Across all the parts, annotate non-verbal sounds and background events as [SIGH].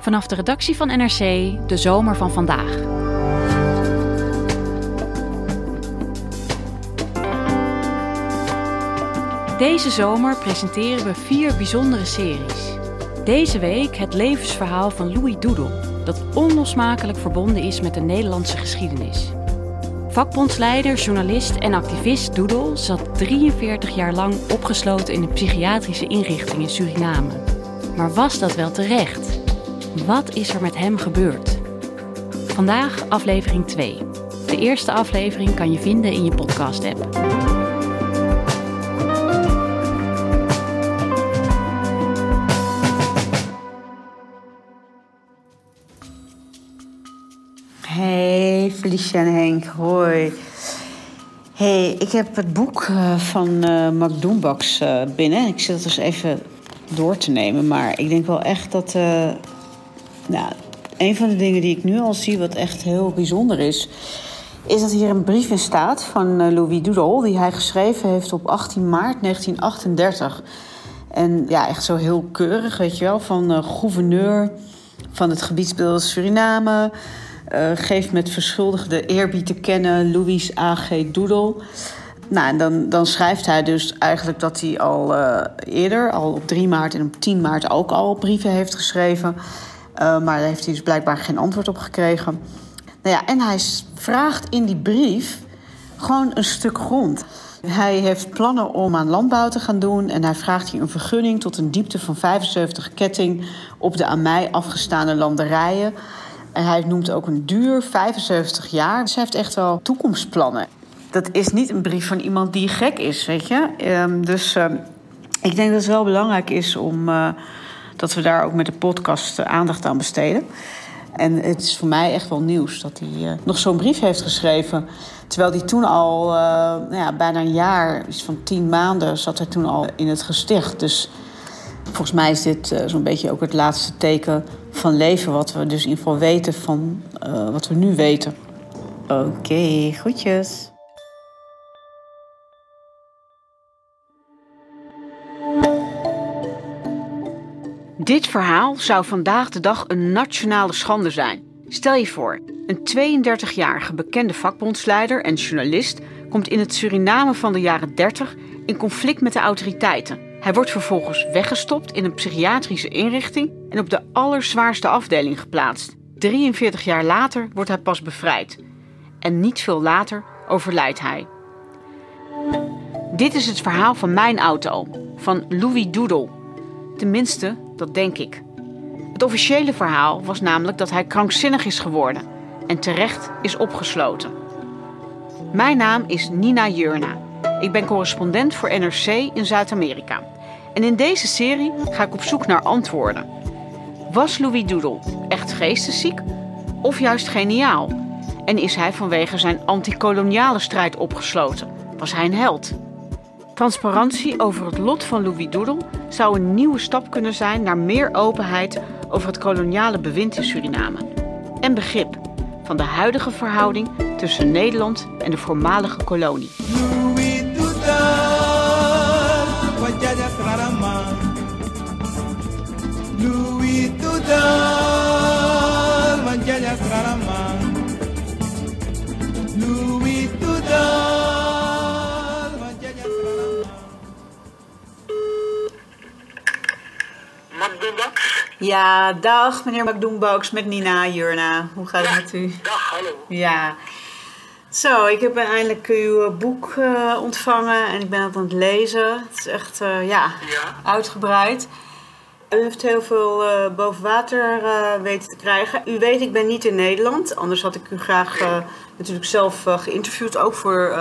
Vanaf de redactie van NRC, de zomer van vandaag. Deze zomer presenteren we vier bijzondere series. Deze week het levensverhaal van Louis Doedel, dat onlosmakelijk verbonden is met de Nederlandse geschiedenis. Vakbondsleider, journalist en activist Doedel zat 43 jaar lang opgesloten in een psychiatrische inrichting in Suriname. Maar was dat wel terecht? Wat is er met hem gebeurd? Vandaag aflevering 2. De eerste aflevering kan je vinden in je podcast-app. Hey Felicia en Henk, hoi. Hey, ik heb het boek uh, van uh, Mark Doenbaks uh, binnen. Ik zit het dus even door te nemen. Maar ik denk wel echt dat... nou, een van de dingen die ik nu al zie wat echt heel bijzonder is... is dat hier een brief in staat van Louis Doodle... die hij geschreven heeft op 18 maart 1938. En ja, echt zo heel keurig, weet je wel. Van gouverneur van het gebiedsbeeld Suriname... Uh, geeft met verschuldigde eerbied te kennen Louis A.G. Doedel. Nou, en dan, dan schrijft hij dus eigenlijk dat hij al eerder, al op 3 maart en op 10 maart ook al brieven heeft geschreven. Uh, maar daar heeft hij dus blijkbaar geen antwoord op gekregen. Nou ja, en hij vraagt in die brief gewoon een stuk grond. Hij heeft plannen om aan landbouw te gaan doen en hij vraagt hier een vergunning tot een diepte van 75 ketting op de aan mij afgestaande landerijen. En hij noemt ook een duur, 75 jaar. Dus hij heeft echt wel toekomstplannen. Dat is niet een brief van iemand die gek is, weet je. Um, dus uh, ik denk dat het wel belangrijk is om uh, dat we daar ook met de podcast aandacht aan besteden. En het is voor mij echt wel nieuws dat hij uh, nog zo'n brief heeft geschreven. Terwijl hij toen al nou ja, bijna een jaar, iets van tien maanden, zat hij toen al in het gesticht. Dus volgens mij is dit zo'n beetje ook het laatste teken van leven, wat we dus in ieder geval weten van wat we nu weten. Oké, okay, groetjes. Dit verhaal zou vandaag de dag een nationale schande zijn. Stel je voor, een 32-jarige bekende vakbondsleider en journalist komt in het Suriname van de jaren 30 in conflict met de autoriteiten. Hij wordt vervolgens weggestopt in een psychiatrische inrichting en op de allerzwaarste afdeling geplaatst. 43 jaar later wordt hij pas bevrijd. En niet veel later overlijdt hij. Dit is het verhaal van mijn auto, van Louis Doodle. Tenminste, dat denk ik. Het officiële verhaal was namelijk dat hij krankzinnig is geworden en terecht is opgesloten. Mijn naam is Nina Jurna. Ik ben correspondent voor NRC in Zuid-Amerika. En in deze serie ga ik op zoek naar antwoorden. Was Louis Doodle echt geestesziek of juist geniaal? En is hij vanwege zijn antikoloniale strijd opgesloten? Was hij een held? Transparantie over het lot van Louis Doodle zou een nieuwe stap kunnen zijn naar meer openheid over het koloniale bewind in Suriname. En begrip van de huidige verhouding tussen Nederland en de voormalige kolonie. Louis Ja, dag meneer Macdoenbox met Nina Jurna. Hoe gaat het met u? Dag, hallo. Ja. Zo, ik heb eindelijk uw boek uh, ontvangen en ik ben het aan het lezen. Het is echt, uh, ja, Ja. uitgebreid. U heeft heel veel uh, boven water weten te krijgen. U weet, ik ben niet in Nederland. Anders had ik u graag natuurlijk zelf geïnterviewd. Ook voor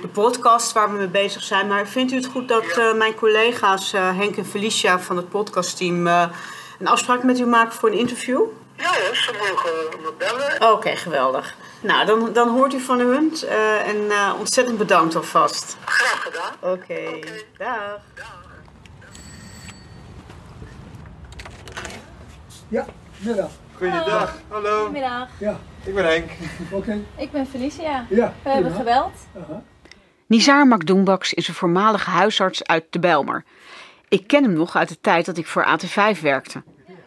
de podcast waar we mee bezig zijn. Maar vindt u het goed dat uh, mijn collega's uh, Henk en Felicia van het podcastteam uh, een afspraak met u maken voor een interview? Ja, ze mogen me bellen. Oké, okay, geweldig. Nou, dan, dan hoort u van hun en ontzettend bedankt alvast. Graag gedaan. Oké, okay. okay. dag. dag. Ja, middag. Goeiedag, hallo. Goedemiddag. Ja. Ik ben Henk. Oké. Okay. Ik ben Felicia. Ja. We hebben geweld. Uh -huh. Nizar Makdoenbaks is een voormalige huisarts uit de Bijlmer. Ik ken hem nog uit de tijd dat ik voor AT5 werkte.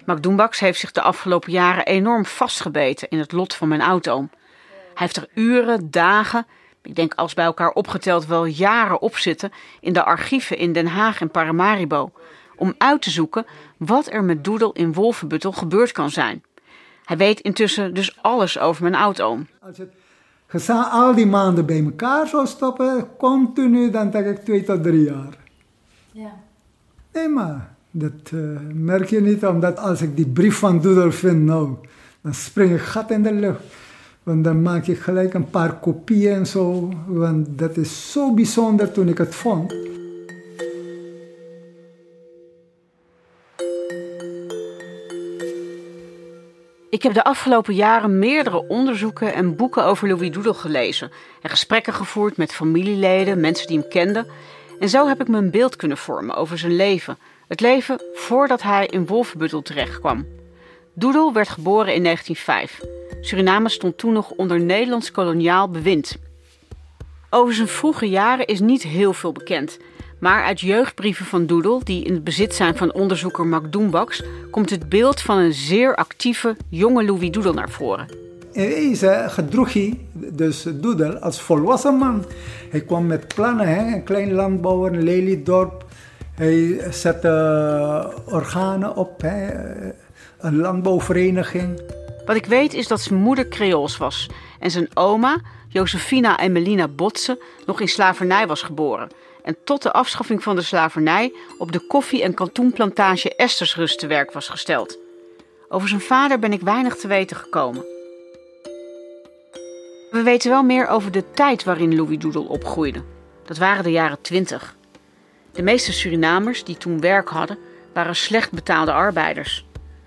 Makdoenbaks heeft zich de afgelopen jaren enorm vastgebeten in het lot van mijn oud-oom. Hij heeft er uren, dagen, ik denk als bij elkaar opgeteld wel jaren op zitten in de archieven in Den Haag en Paramaribo om uit te zoeken wat er met Doedel in Wolvenbuttel gebeurd kan zijn. Hij weet intussen dus alles over mijn oud-oom. Als het gezamenlijk al die maanden bij elkaar zou stoppen, continu, dan denk ik twee tot drie jaar. Ja. Nee, maar dat uh, merk je niet, omdat als ik die brief van Doedel vind, nou, dan spring ik gat in de lucht. Want dan maak ik gelijk een paar kopieën en zo, want dat is zo bijzonder toen ik het vond. Ik heb de afgelopen jaren meerdere onderzoeken en boeken over Louis Doedel gelezen en gesprekken gevoerd met familieleden, mensen die hem kenden. En zo heb ik me een beeld kunnen vormen over zijn leven. Het leven voordat hij in Wolfenbuttel terechtkwam. Doedel werd geboren in 1905. Suriname stond toen nog onder Nederlands koloniaal bewind. Over zijn vroege jaren is niet heel veel bekend. Maar uit jeugdbrieven van Doedel, die in het bezit zijn van onderzoeker Mac Doenbaks, komt het beeld van een zeer actieve jonge Louis Doedel naar voren. In wezen gedroeg hij dus Doedel als volwassen man. Hij kwam met plannen, een klein landbouwer, een leliedorp. Hij zette organen op, een landbouwvereniging. Wat ik weet is dat zijn moeder Creools was en zijn oma, Josefina Emelina Botse, nog in slavernij was geboren en tot de afschaffing van de slavernij op de koffie- en kantoenplantage Estersrust te werk was gesteld. Over zijn vader ben ik weinig te weten gekomen. We weten wel meer over de tijd waarin Louis Doedel opgroeide. Dat waren de jaren twintig. De meeste Surinamers die toen werk hadden, waren slecht betaalde arbeiders.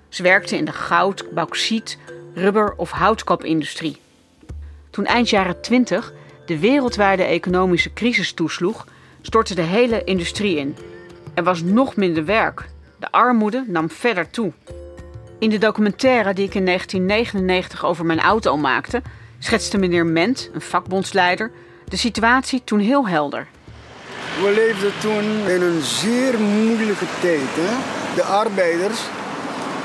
Ze werkten in de goud, bauxiet, rubber- of houtkapindustrie. Toen eind jaren twintig de wereldwijde economische crisis toesloeg, stortte de hele industrie in. Er was nog minder werk. De armoede nam verder toe. In de documentaire die ik in 1999 over mijn auto maakte, schetste meneer Ment, een vakbondsleider, de situatie toen heel helder. We leefden toen in een zeer moeilijke tijd. Hè? De arbeiders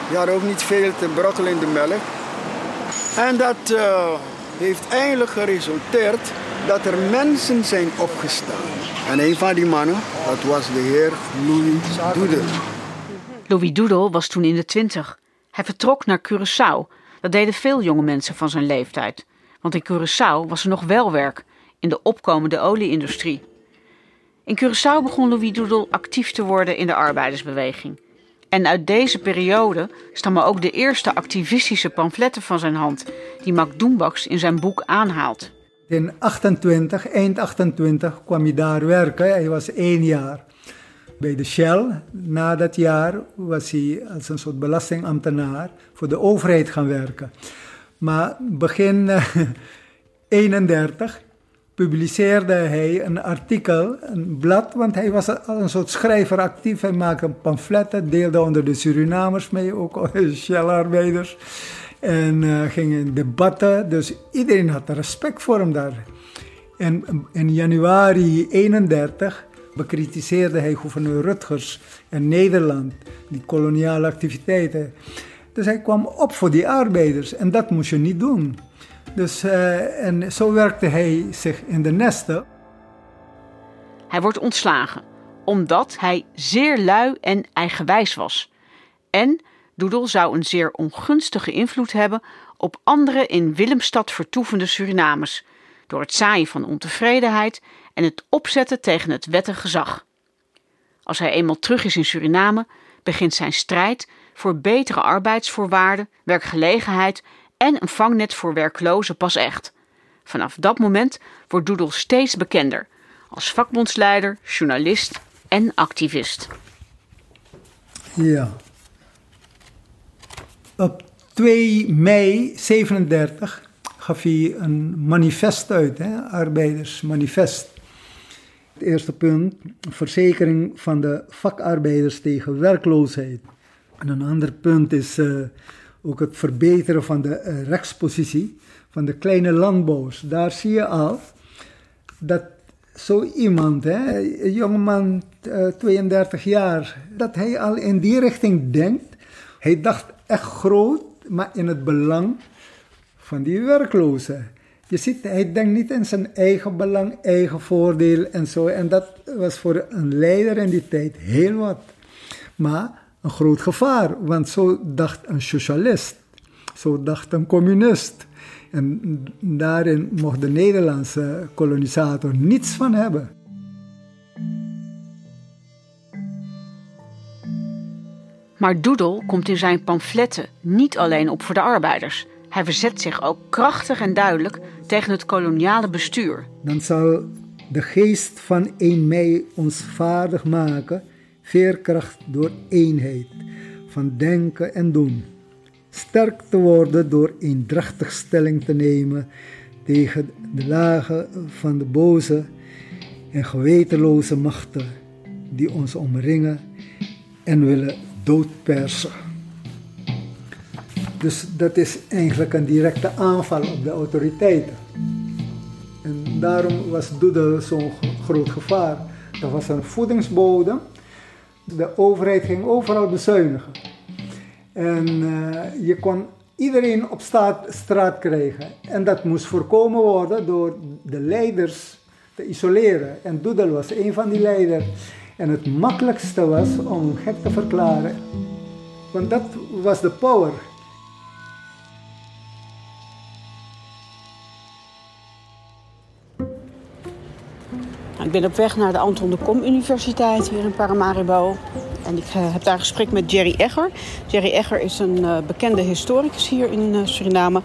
die hadden ook niet veel te brokkelen in de melk. En dat uh, heeft eigenlijk geresulteerd dat er mensen zijn opgestaan. En een van die mannen, dat was de heer Louis Doedel. Louis Doedel was toen in de twintig. Hij vertrok naar Curaçao. Dat deden veel jonge mensen van zijn leeftijd. Want in Curaçao was er nog wel werk, in de opkomende olieindustrie. In Curaçao begon Louis Doedel actief te worden in de arbeidersbeweging. En uit deze periode stammen ook de eerste activistische pamfletten van zijn hand, die Mac Doenbaks in zijn boek aanhaalt. In 28, eind 28 kwam hij daar werken. Hij was één jaar bij de Shell. Na dat jaar was hij als een soort belastingambtenaar voor de overheid gaan werken. Maar begin [LAUGHS] 31 publiceerde hij een artikel, een blad, want hij was al een soort schrijver actief. Hij maakte pamfletten, deelde onder de Surinamers mee, ook [LAUGHS] Shell-arbeiders. En uh, ging in debatten, dus iedereen had respect voor hem daar. En in januari 31 bekritiseerde hij gouverneur Rutgers in Nederland, die koloniale activiteiten. Dus hij kwam op voor die arbeiders en dat moest je niet doen. Dus, uh, en zo werkte hij zich in de nesten. Hij wordt ontslagen omdat hij zeer lui en eigenwijs was. En Doedel zou een zeer ongunstige invloed hebben op andere in Willemstad vertoevende Surinamers, door het zaaien van ontevredenheid en het opzetten tegen het wettig gezag. Als hij eenmaal terug is in Suriname, begint zijn strijd voor betere arbeidsvoorwaarden, werkgelegenheid en een vangnet voor werklozen pas echt. Vanaf dat moment wordt Doedel steeds bekender als vakbondsleider, journalist en activist. Ja. Op 2 mei 37 gaf hij een manifest uit, hè, arbeidersmanifest. Het eerste punt, verzekering van de vakarbeiders tegen werkloosheid. En een ander punt is uh, ook het verbeteren van de uh, rechtspositie van de kleine landbouwers. Daar zie je al dat zo iemand, hè, een jongeman, uh, 32 jaar, dat hij al in die richting denkt. Hij dacht echt groot, maar in het belang van die werklozen. Je ziet, hij denkt niet in zijn eigen belang, eigen voordeel en zo. En dat was voor een leider in die tijd heel wat. Maar een groot gevaar, want zo dacht een socialist, zo dacht een communist. En daarin mocht de Nederlandse kolonisator niets van hebben. Maar Doedel komt in zijn pamfletten niet alleen op voor de arbeiders. Hij verzet zich ook krachtig en duidelijk tegen het koloniale bestuur. Dan zal de geest van 1 mei ons vaardig maken, veerkracht door eenheid van denken en doen. Sterk te worden door eendrachtig stelling te nemen tegen de lagen van de boze en gewetenloze machten die ons omringen en willen doodpersen. Dus dat is eigenlijk een directe aanval op de autoriteiten. En daarom was Doedel zo'n groot gevaar. Dat was een voedingsbodem. De overheid ging overal bezuinigen. En uh, je kon iedereen op straat krijgen. En dat moest voorkomen worden door de leiders te isoleren. En Doedel was een van die leiders. En het makkelijkste was om gek te verklaren. Want dat was de power. Ik ben op weg naar de Anton de Kom Universiteit hier in Paramaribo. En ik uh, heb daar een gesprek met Jerry Egger. Jerry Egger is een uh, bekende historicus hier in uh, Suriname.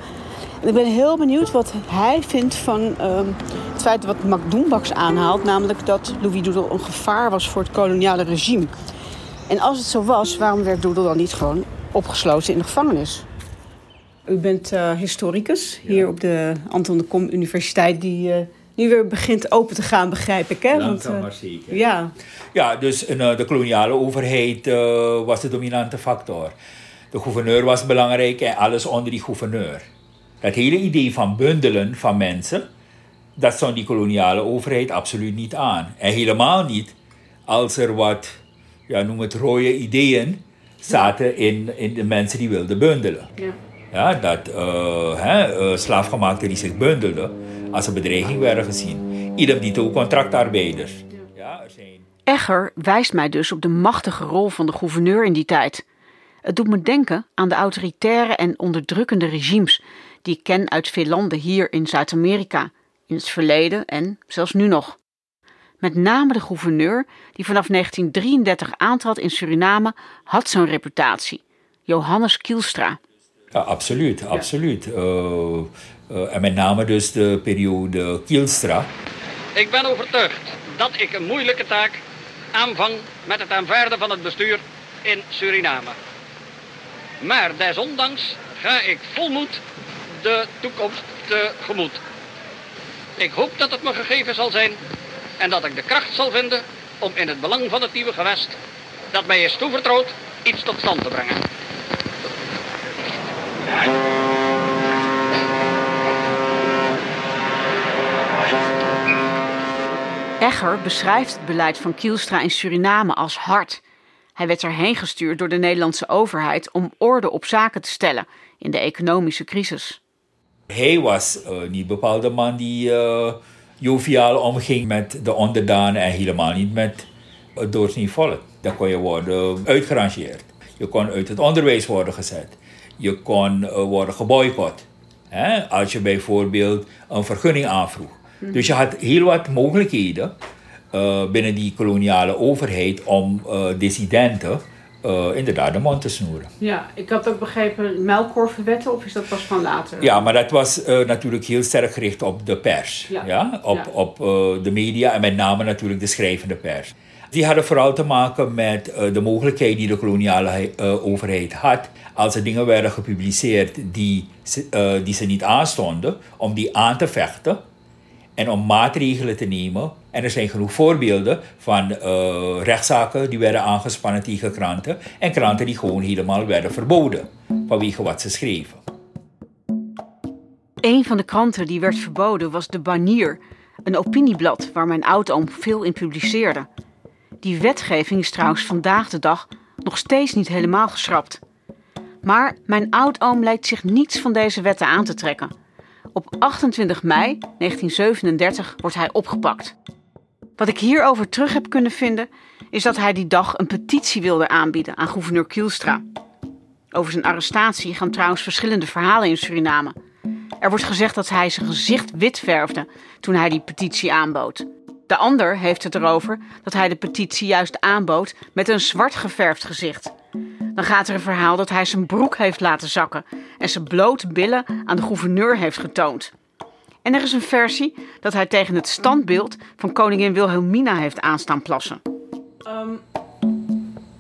En ik ben heel benieuwd wat hij vindt van ehm, het feit wat Mac Doenbaks aanhaalt. Namelijk dat Louis Doedel een gevaar was voor het koloniale regime. En als het zo was, waarom werd Doedel dan niet gewoon opgesloten in de gevangenis? U bent historicus hier op de Anton de Kom Universiteit die nu weer begint open te gaan, begrijp ik. Hè? Langzaam Want, maar zeker. Ja, ja dus uh, de koloniale overheid uh, was de dominante factor. De gouverneur was belangrijk en alles onder die gouverneur. Het hele idee van bundelen van mensen, dat stond die koloniale overheid absoluut niet aan. En helemaal niet als er wat, ja, noem het rode ideeën zaten in, in de mensen die wilden bundelen. Ja. Ja, dat uh, hè, uh, slaafgemaakten die zich bundelden als een bedreiging werden gezien. Idem dito contractarbeiders. Ja, er zijn... Egger wijst mij dus op de machtige rol van de gouverneur in die tijd. Het doet me denken aan de autoritaire en onderdrukkende regimes die ik ken uit veel landen hier in Zuid-Amerika, in het verleden en zelfs nu nog. Met name de gouverneur, die vanaf 1933 aantrad in Suriname, had zo'n reputatie. Johannes Kielstra. Ja, absoluut, absoluut. Uh, uh, en met name dus de periode Kielstra. Ik ben overtuigd dat ik een moeilijke taak aanvang met het aanvaarden van het bestuur in Suriname. Maar desondanks ga ik volmoed de toekomst tegemoet. Ik hoop dat het me gegeven zal zijn en dat ik de kracht zal vinden om in het belang van het nieuwe gewest dat mij is toevertrouwd iets tot stand te brengen. Egger beschrijft het beleid van Kielstra in Suriname als hard. Hij werd erheen gestuurd door de Nederlandse overheid om orde op zaken te stellen in de economische crisis. Hij was uh, niet bepaalde man die uh, joviaal omging met de onderdanen en helemaal niet met het doorsnee volk. Dan kon je worden uitgerangeerd. Je kon uit het onderwijs worden gezet. Je kon worden geboycott. Als je bijvoorbeeld een vergunning aanvroeg. Mm. Dus je had heel wat mogelijkheden uh, binnen die koloniale overheid om uh, dissidenten eh, inderdaad de mond te snoeren. Ja, ik had ook begrepen melkkorvenwetten, of is dat pas van later? Ja, maar dat was eh, natuurlijk heel sterk gericht op de pers. Ja. Ja. Op, Ja. op eh, de media en met name natuurlijk de schrijvende pers. Die hadden vooral te maken met eh, de mogelijkheid die de koloniale eh, overheid had. Als er dingen werden gepubliceerd die, eh, die ze niet aanstonden, om die aan te vechten en om maatregelen te nemen. En er zijn genoeg voorbeelden van eh, rechtszaken die werden aangespannen tegen kranten. En kranten die gewoon helemaal werden verboden vanwege wat ze schreven. Een van de kranten die werd verboden was De Banier, een opinieblad waar mijn oudoom veel in publiceerde. Die wetgeving is trouwens vandaag de dag nog steeds niet helemaal geschrapt. Maar mijn oudoom lijkt zich niets van deze wetten aan te trekken. Op 28 mei 1937 wordt hij opgepakt. Wat ik hierover terug heb kunnen vinden, is dat hij die dag een petitie wilde aanbieden aan gouverneur Kielstra. Over zijn arrestatie gaan trouwens verschillende verhalen in Suriname. Er wordt gezegd dat hij zijn gezicht wit verfde toen hij die petitie aanbood. De ander heeft het erover dat hij de petitie juist aanbood met een zwart geverfd gezicht. Dan gaat er een verhaal dat hij zijn broek heeft laten zakken en zijn blote billen aan de gouverneur heeft getoond. En er is een versie dat hij tegen het standbeeld van koningin Wilhelmina heeft aanstaan plassen. Ehm,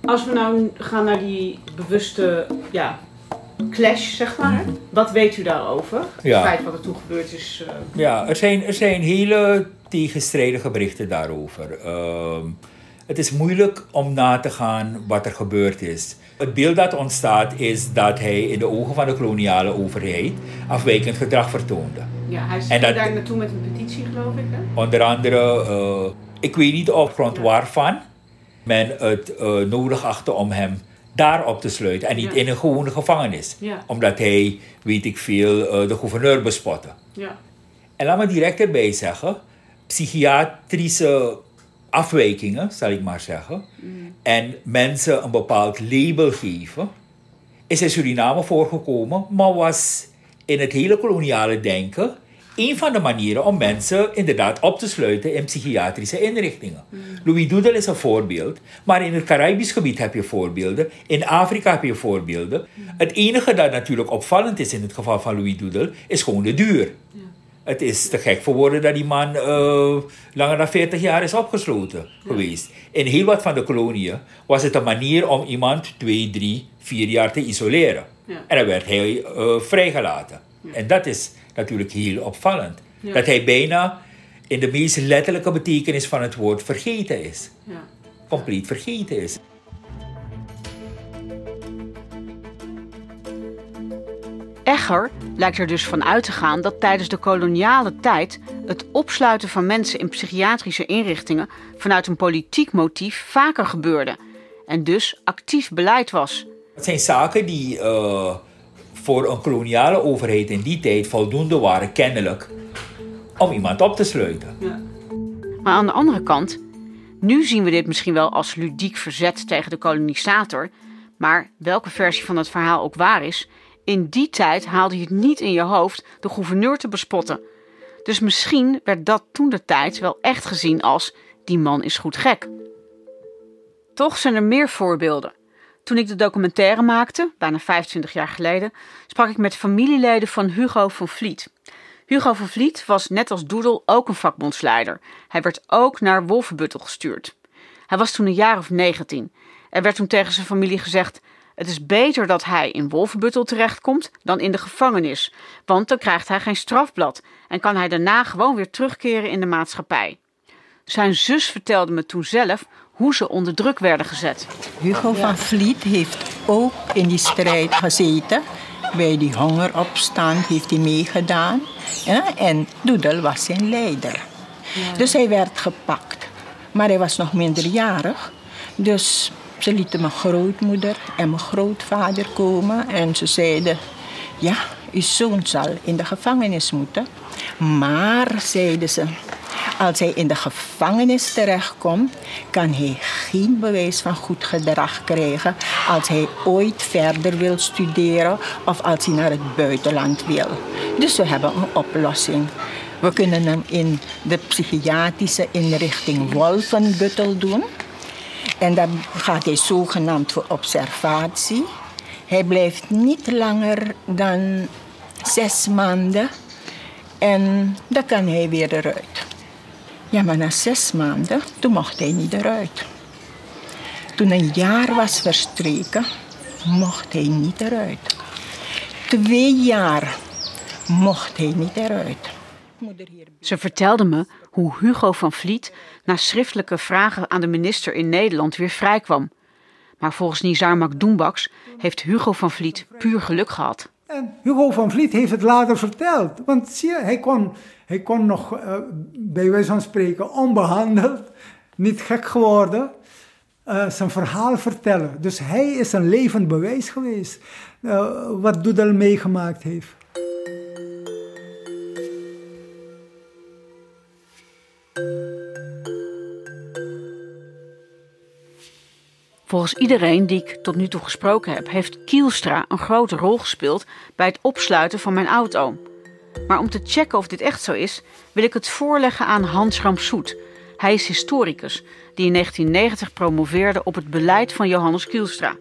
als we nou gaan naar die bewuste ja, clash, zeg maar. Wat weet u daarover? Ja. Het feit wat er toen gebeurd is. eh, Ja, er zijn, er zijn hele tegenstrijdige berichten daarover. Ehm, het is moeilijk om na te gaan wat er gebeurd is. Het beeld dat ontstaat is dat hij in de ogen van de koloniale overheid afwijkend gedrag vertoonde. ja, hij ging daar naartoe met een petitie, geloof ik. Hè? Onder andere, eh, ik weet niet op grond waarvan men het eh, nodig achtte om hem daar op te sluiten en niet Ja. in een gewone gevangenis. Ja. Omdat hij, weet ik veel, eh, de gouverneur bespotte. Ja. En laat me direct erbij zeggen, psychiatrische afwijkingen, zal ik maar zeggen, en mensen een bepaald label geven, is in Suriname voorgekomen, maar was in het hele koloniale denken een van de manieren om mensen inderdaad op te sluiten in psychiatrische inrichtingen. Louis Doodle is een voorbeeld, maar in het Caribisch gebied heb je voorbeelden, in Afrika heb je voorbeelden. Het enige dat natuurlijk opvallend is in het geval van Louis Doodle, is gewoon de duur. Het is te gek voor woorden dat die man eh, langer dan 40 jaar is opgesloten geweest. In heel wat van de koloniën was het een manier om iemand twee, drie, vier jaar te isoleren. Ja. En dan werd hij eh, vrijgelaten. En dat is natuurlijk heel opvallend. Dat hij bijna in de meest letterlijke betekenis van het woord vergeten is. Ja. Compleet vergeten is. Egger lijkt er dus van uit te gaan dat tijdens de koloniale tijd het opsluiten van mensen in psychiatrische inrichtingen vanuit een politiek motief vaker gebeurde en dus actief beleid was. Het zijn zaken die eh, voor een koloniale overheid in die tijd voldoende waren, kennelijk, om iemand op te sluiten. Maar aan de andere kant, nu zien we dit misschien wel als ludiek verzet tegen de kolonisator, maar welke versie van het verhaal ook waar is, in die tijd haalde je het niet in je hoofd de gouverneur te bespotten. Dus misschien werd dat toen de tijd wel echt gezien als die man is goed gek. Toch zijn er meer voorbeelden. Toen ik de documentaire maakte, bijna 25 jaar geleden, sprak ik met familieleden van Hugo van Vliet. Hugo van Vliet was net als Doedel ook een vakbondsleider. Hij werd ook naar Wolfenbuttel gestuurd. Hij was toen een jaar of 19. Er werd toen tegen zijn familie gezegd: Het is beter dat hij in Wolfenbuttel terechtkomt dan in de gevangenis, want dan krijgt hij geen strafblad en kan hij daarna gewoon weer terugkeren in de maatschappij. Zijn zus vertelde me toen zelf hoe ze onder druk werden gezet. Hugo van Vliet heeft ook in die strijd gezeten. Bij die hongeropstand heeft hij meegedaan. Ja, en Doedel was zijn leider. Dus hij werd gepakt. Maar hij was nog minderjarig. Dus ze lieten mijn grootmoeder en mijn grootvader komen. En ze zeiden, ja, uw zoon zal in de gevangenis moeten. Maar, zeiden ze, als hij in de gevangenis terechtkomt, kan hij geen bewijs van goed gedrag krijgen als hij ooit verder wil studeren of als hij naar het buitenland wil. Dus we hebben een oplossing. We kunnen hem in de psychiatrische inrichting Wolfenbuttel doen. En dan gaat hij zogenaamd voor observatie. Hij blijft niet langer dan zes maanden. En dan kan hij weer eruit. Ja, maar na zes maanden, toen mocht hij niet eruit. Toen een jaar was verstreken, mocht hij niet eruit. Twee jaar mocht hij niet eruit. Ze vertelde me hoe Hugo van Vliet na schriftelijke vragen aan de minister in Nederland weer vrijkwam. Maar volgens Nizar Makdoenbaks heeft Hugo van Vliet puur geluk gehad. En Hugo van Vliet heeft het later verteld. Want zie je, hij kon, hij kon nog uh, bij wijze van spreken onbehandeld, niet gek geworden, uh, zijn verhaal vertellen. Dus hij is een levend bewijs geweest uh, wat Doedel meegemaakt heeft. Volgens iedereen die ik tot nu toe gesproken heb, heeft Kielstra een grote rol gespeeld bij het opsluiten van mijn auto. Maar om te checken of dit echt zo is, wil ik het voorleggen aan Hans Ramsoet. Hij is historicus die in 1990 promoveerde op het beleid van Johannes Kielstra.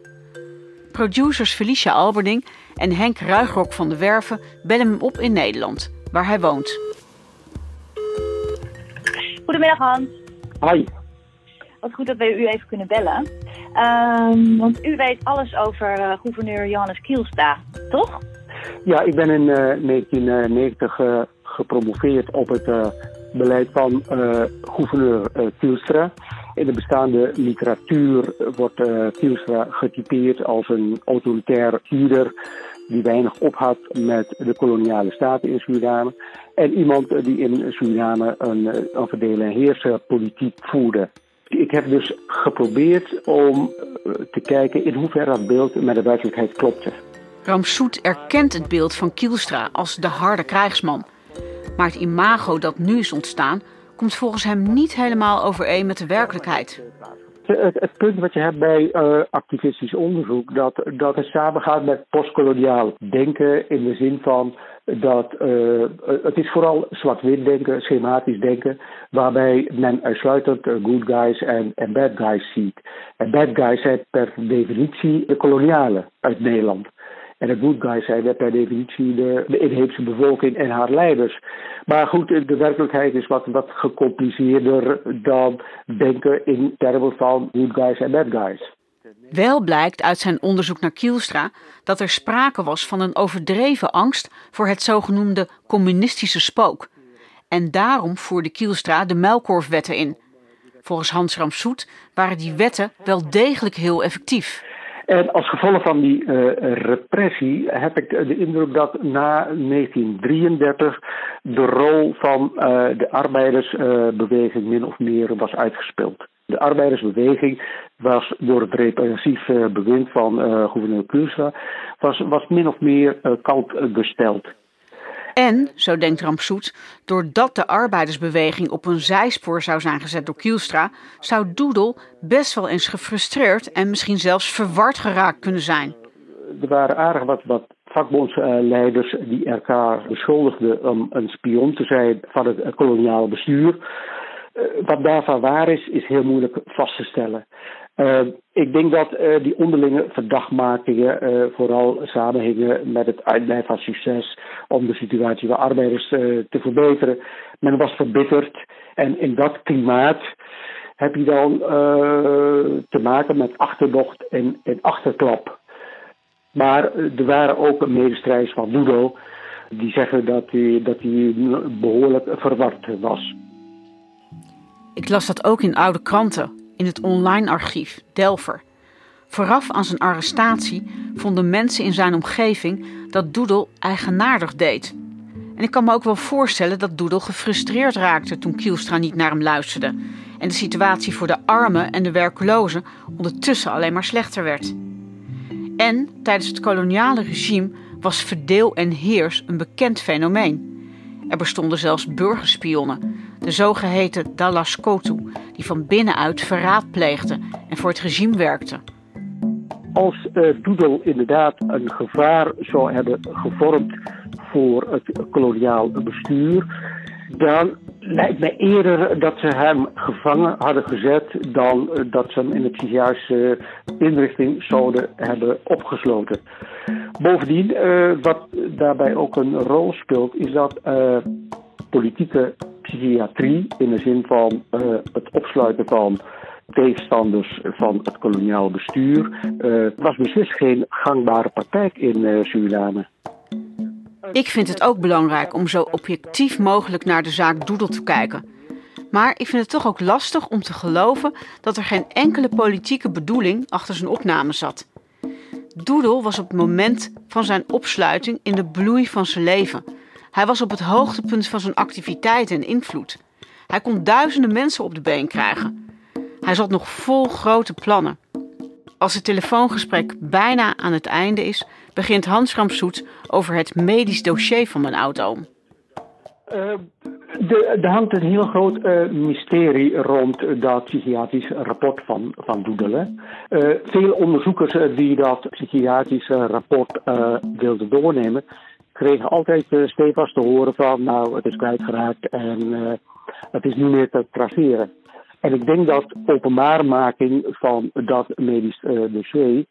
Producers Felicia Alberding en Henk Ruigrok van de Werven bellen hem op in Nederland, waar hij woont. Goedemiddag Hans. Hoi. Wat goed dat we u even kunnen bellen. Um, want u weet alles over uh, gouverneur Johannes Kielstra, toch? Ja, ik ben in uh, 1990 uh, gepromoveerd op het beleid van gouverneur Kielstra. In de bestaande literatuur wordt Kielstra getypeerd als een autoritair huurder die weinig ophad met de koloniale staten in Suriname. En iemand die in Suriname een, een verdelen- en heersenpolitiek voerde. Ik heb dus geprobeerd om te kijken in hoeverre dat beeld met de werkelijkheid klopte. Ramsoet erkent het beeld van Kielstra als de harde krijgsman. Maar het imago dat nu is ontstaan, komt volgens hem niet helemaal overeen met de werkelijkheid. Het, het, punt wat je hebt bij uh, activistisch onderzoek, dat, dat het samengaat met postkoloniaal denken in de zin van dat uh, het is vooral zwart-wit denken, schematisch denken, waarbij men uitsluitend good guys en, bad guys ziet. En bad guys zijn per definitie de kolonialen uit Nederland. En de good guys zijn per definitie de, de inheemse bevolking en haar leiders. Maar goed, de werkelijkheid is wat, wat gecompliceerder dan denken in termen van good guys en bad guys. Wel blijkt uit zijn onderzoek naar Kielstra dat er sprake was van een overdreven angst voor het zogenoemde communistische spook. En daarom voerde Kielstra de muilkorfwetten in. Volgens Hans Ramsoet waren die wetten wel degelijk heel effectief. En als gevolg van die uh, repressie heb ik de indruk dat na 1933 de rol van uh, de arbeidersbeweging min of meer was uitgespeeld. De arbeidersbeweging was door het repressief bewind van gouverneur Kuusra was, was min of meer kant gesteld. En, zo denkt Ramsoet, doordat de arbeidersbeweging op een zijspoor zou zijn gezet door Kielstra, zou Doedel best wel eens gefrustreerd en misschien zelfs verward geraakt kunnen zijn. Er waren aardig wat, wat vakbondsleiders die elkaar beschuldigden om een spion te zijn van het koloniale bestuur. Wat daarvan waar is, is heel moeilijk vast te stellen. Uh, ik denk dat uh, die onderlinge verdachtmakingen uh, vooral samenhingen met het uitblijven van succes om de situatie van arbeiders te verbeteren. Men was verbitterd en in dat klimaat heb je dan te maken met achterdocht en, en achterklap. Maar er waren ook medestrijders van Ludo die zeggen dat hij, dat hij behoorlijk verward was. Ik las dat ook in oude kranten in het online archief Delver. Vooraf aan zijn arrestatie vonden mensen in zijn omgeving dat Doedel eigenaardig deed. En ik kan me ook wel voorstellen dat Doedel gefrustreerd raakte toen Kielstra niet naar hem luisterde. En de situatie voor de armen en de werklozen ondertussen alleen maar slechter werd. En tijdens het koloniale regime was verdeel en heers een bekend fenomeen. Er bestonden zelfs burgerspionnen, de zogeheten Dallas Kotu, die van binnenuit verraad pleegden en voor het regime werkten. Als uh, Doedel inderdaad een gevaar zou hebben gevormd voor het koloniaal bestuur, dan lijkt mij eerder dat ze hem gevangen hadden gezet dan eh, dat ze hem in de psychiatrische inrichting zouden hebben opgesloten. Bovendien, wat daarbij ook een rol speelt, is dat politieke psychiatrie in de zin van het opsluiten van tegenstanders van het koloniaal bestuur, was beslist geen gangbare praktijk in Suriname. Ik vind het ook belangrijk om zo objectief mogelijk naar de zaak Doedel te kijken. Maar ik vind het toch ook lastig om te geloven dat er geen enkele politieke bedoeling achter zijn opname zat. Doedel was op het moment van zijn opsluiting in de bloei van zijn leven. Hij was op het hoogtepunt van zijn activiteit en invloed. Hij kon duizenden mensen op de been krijgen. Hij zat nog vol grote plannen. Als het telefoongesprek bijna aan het einde is, begint Hans Ramsoet over het medisch dossier van mijn oud-oom. Uh, er hangt een heel groot uh, mysterie rond dat psychiatrisch rapport van, van Doedelen. Uh, veel onderzoekers die dat psychiatrische rapport wilden doornemen, kregen altijd stevast te horen van nou het is kwijtgeraakt en het is niet meer te traceren. En ik denk dat openbaarmaking van dat medisch dossier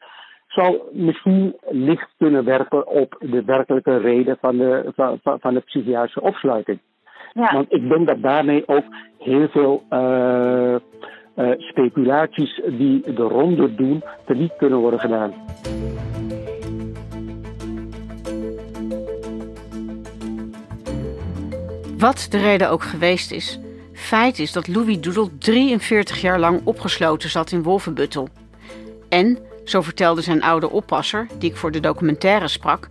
zal misschien licht kunnen werpen op de werkelijke reden van de, van, van de psychiatrische opsluiting. Ja. Want ik denk dat daarmee ook heel veel uh, uh, speculaties die de ronde doen, teniet kunnen worden gedaan. Wat de reden ook geweest is, feit is dat Louis Doedel 43 jaar lang opgesloten zat in Wolvenbuttel. En zo vertelde zijn oude oppasser, die ik voor de documentaire sprak,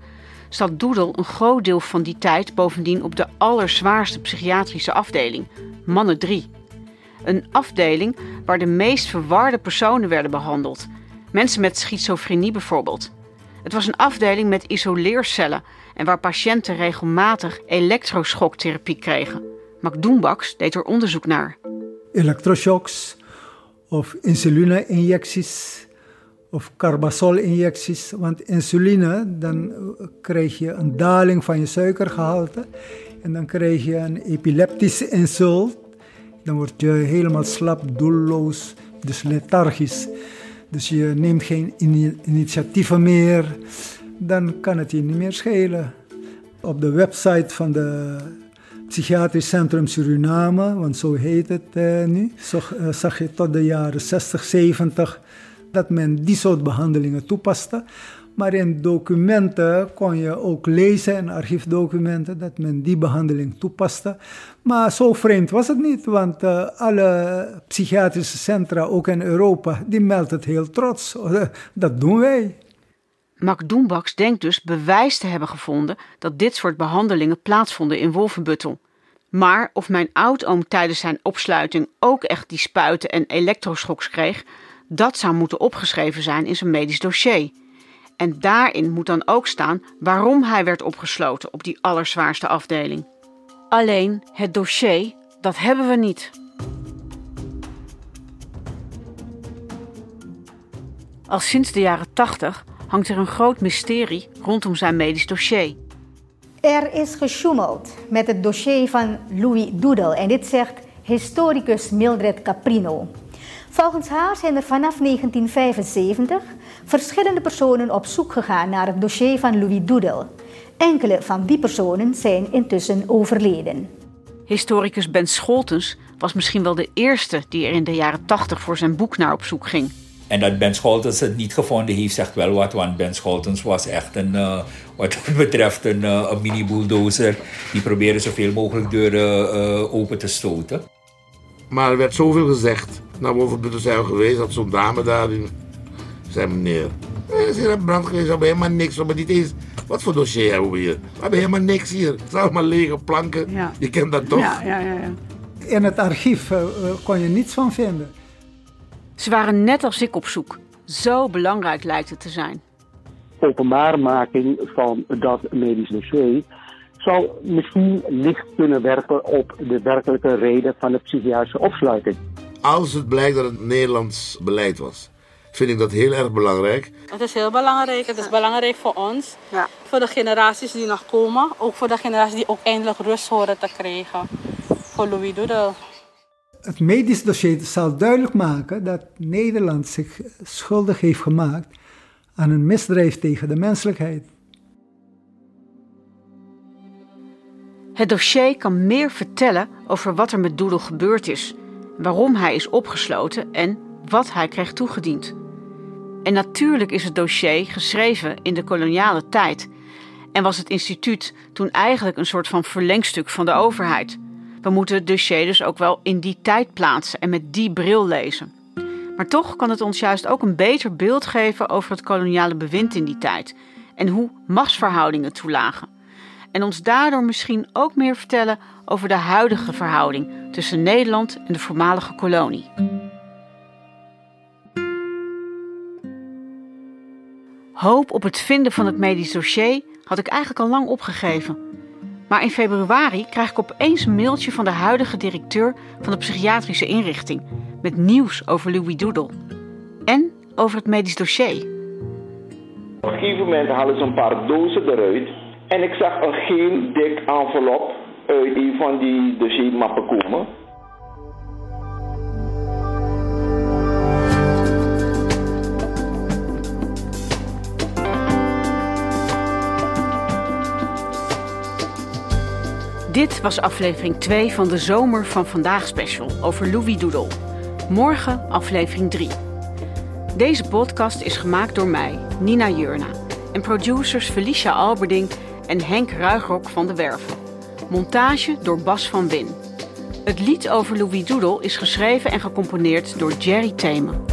zat Doedel een groot deel van die tijd bovendien op de allerzwaarste psychiatrische afdeling, Mannen 3. Een afdeling waar de meest verwarde personen werden behandeld. Mensen met schizofrenie bijvoorbeeld. Het was een afdeling met isoleercellen en waar patiënten regelmatig elektroschoktherapie kregen. Mac Doenbaks deed er onderzoek naar. Elektroshocks of insuline-injecties of carbazol-injecties. Want insuline, dan krijg je een daling van je suikergehalte. En dan krijg je een epileptische insult. Dan word je helemaal slap, doelloos, dus lethargisch. Dus je neemt geen initiatieven meer. Dan kan het je niet meer schelen. Op de website van de Psychiatrisch Centrum Suriname, want zo heet het eh, nu, eh, zag je tot de jaren 60, 70 dat men die soort behandelingen toepaste. Maar in documenten kon je ook lezen, in archiefdocumenten, dat men die behandeling toepaste. Maar zo vreemd was het niet, want uh, alle psychiatrische centra, ook in Europa, die melden het heel trots. [LAUGHS] dat doen wij. Mac Doenbaks denkt dus bewijs te hebben gevonden dat dit soort behandelingen plaatsvonden in Wolvenbuttel. Maar of mijn oud-oom tijdens zijn opsluiting ook echt die spuiten en elektroschocks kreeg, dat zou moeten opgeschreven zijn in zijn medisch dossier. En daarin moet dan ook staan waarom hij werd opgesloten op die allerzwaarste afdeling. Alleen het dossier, dat hebben we niet. Al sinds de jaren 80 hangt er een groot mysterie rondom zijn medisch dossier. Er is gesjoemeld met het dossier van Louis Doedel en dit zegt historicus Mildred Caprino. Volgens haar zijn er vanaf 1975 verschillende personen op zoek gegaan naar het dossier van Louis Doedel. Enkele van die personen zijn intussen overleden. Historicus Ben Scholtens was misschien wel de eerste die er in de jaren 80 voor zijn boek naar op zoek ging. En dat Ben Scholtens het niet gevonden heeft, zegt wel wat. Want Ben Scholtens was echt een, uh, wat betreft een, uh, een mini-bulldozer. Die probeerde zoveel mogelijk deuren uh, open te stoten. Maar er werd zoveel gezegd. Nou, boven zijn we geweest, dat zo'n dame daar. Die zei meneer, er is hier een brand geweest, we hebben helemaal niks. Maar niet eens, wat voor dossier hebben we hier? We hebben helemaal niks hier. Het zijn allemaal lege planken. Je kent dat toch? Ja, ja, ja, ja. In het archief uh, kon je niets van vinden. Ze waren net als ik op zoek. Zo belangrijk lijkt het te zijn. Openbaarmaking van dat medisch dossier zal misschien licht kunnen werpen op de werkelijke reden van de psychiatrische opsluiting. Als het blijkt dat het Nederlands beleid was, vind ik dat heel erg belangrijk. Het is heel belangrijk. Het is belangrijk voor ons, ja. voor de generaties die nog komen, ook voor de generaties die ook eindelijk rust horen te krijgen. voor Louis Doodle. Het medisch dossier zal duidelijk maken dat Nederland zich schuldig heeft gemaakt aan een misdrijf tegen de menselijkheid. Het dossier kan meer vertellen over wat er met Doedel gebeurd is, waarom hij is opgesloten en wat hij kreeg toegediend. En natuurlijk is het dossier geschreven in de koloniale tijd en was het instituut toen eigenlijk een soort van verlengstuk van de overheid. We moeten het dossier dus ook wel in die tijd plaatsen en met die bril lezen. Maar toch kan het ons juist ook een beter beeld geven over het koloniale bewind in die tijd en hoe machtsverhoudingen toelagen. En ons daardoor misschien ook meer vertellen over de huidige verhouding tussen Nederland en de voormalige kolonie. Hoop op het vinden van het medisch dossier had ik eigenlijk al lang opgegeven. Maar in februari krijg ik opeens een mailtje van de huidige directeur van de psychiatrische inrichting met nieuws over Louis Doodle en over het medisch dossier. Op een gegeven moment halen ze een paar dozen eruit en ik zag een geen dik envelop uit een van die dossiermappen komen. Dit was aflevering 2 van de Zomer van Vandaag special over Louis Doodle. Morgen aflevering 3. Deze podcast is gemaakt door mij, Nina Jurna, en producers Felicia Alberding en Henk Ruigrok van de Werven. Montage door Bas van Win. Het lied over Louis Doodle is geschreven en gecomponeerd door Jerry Themen.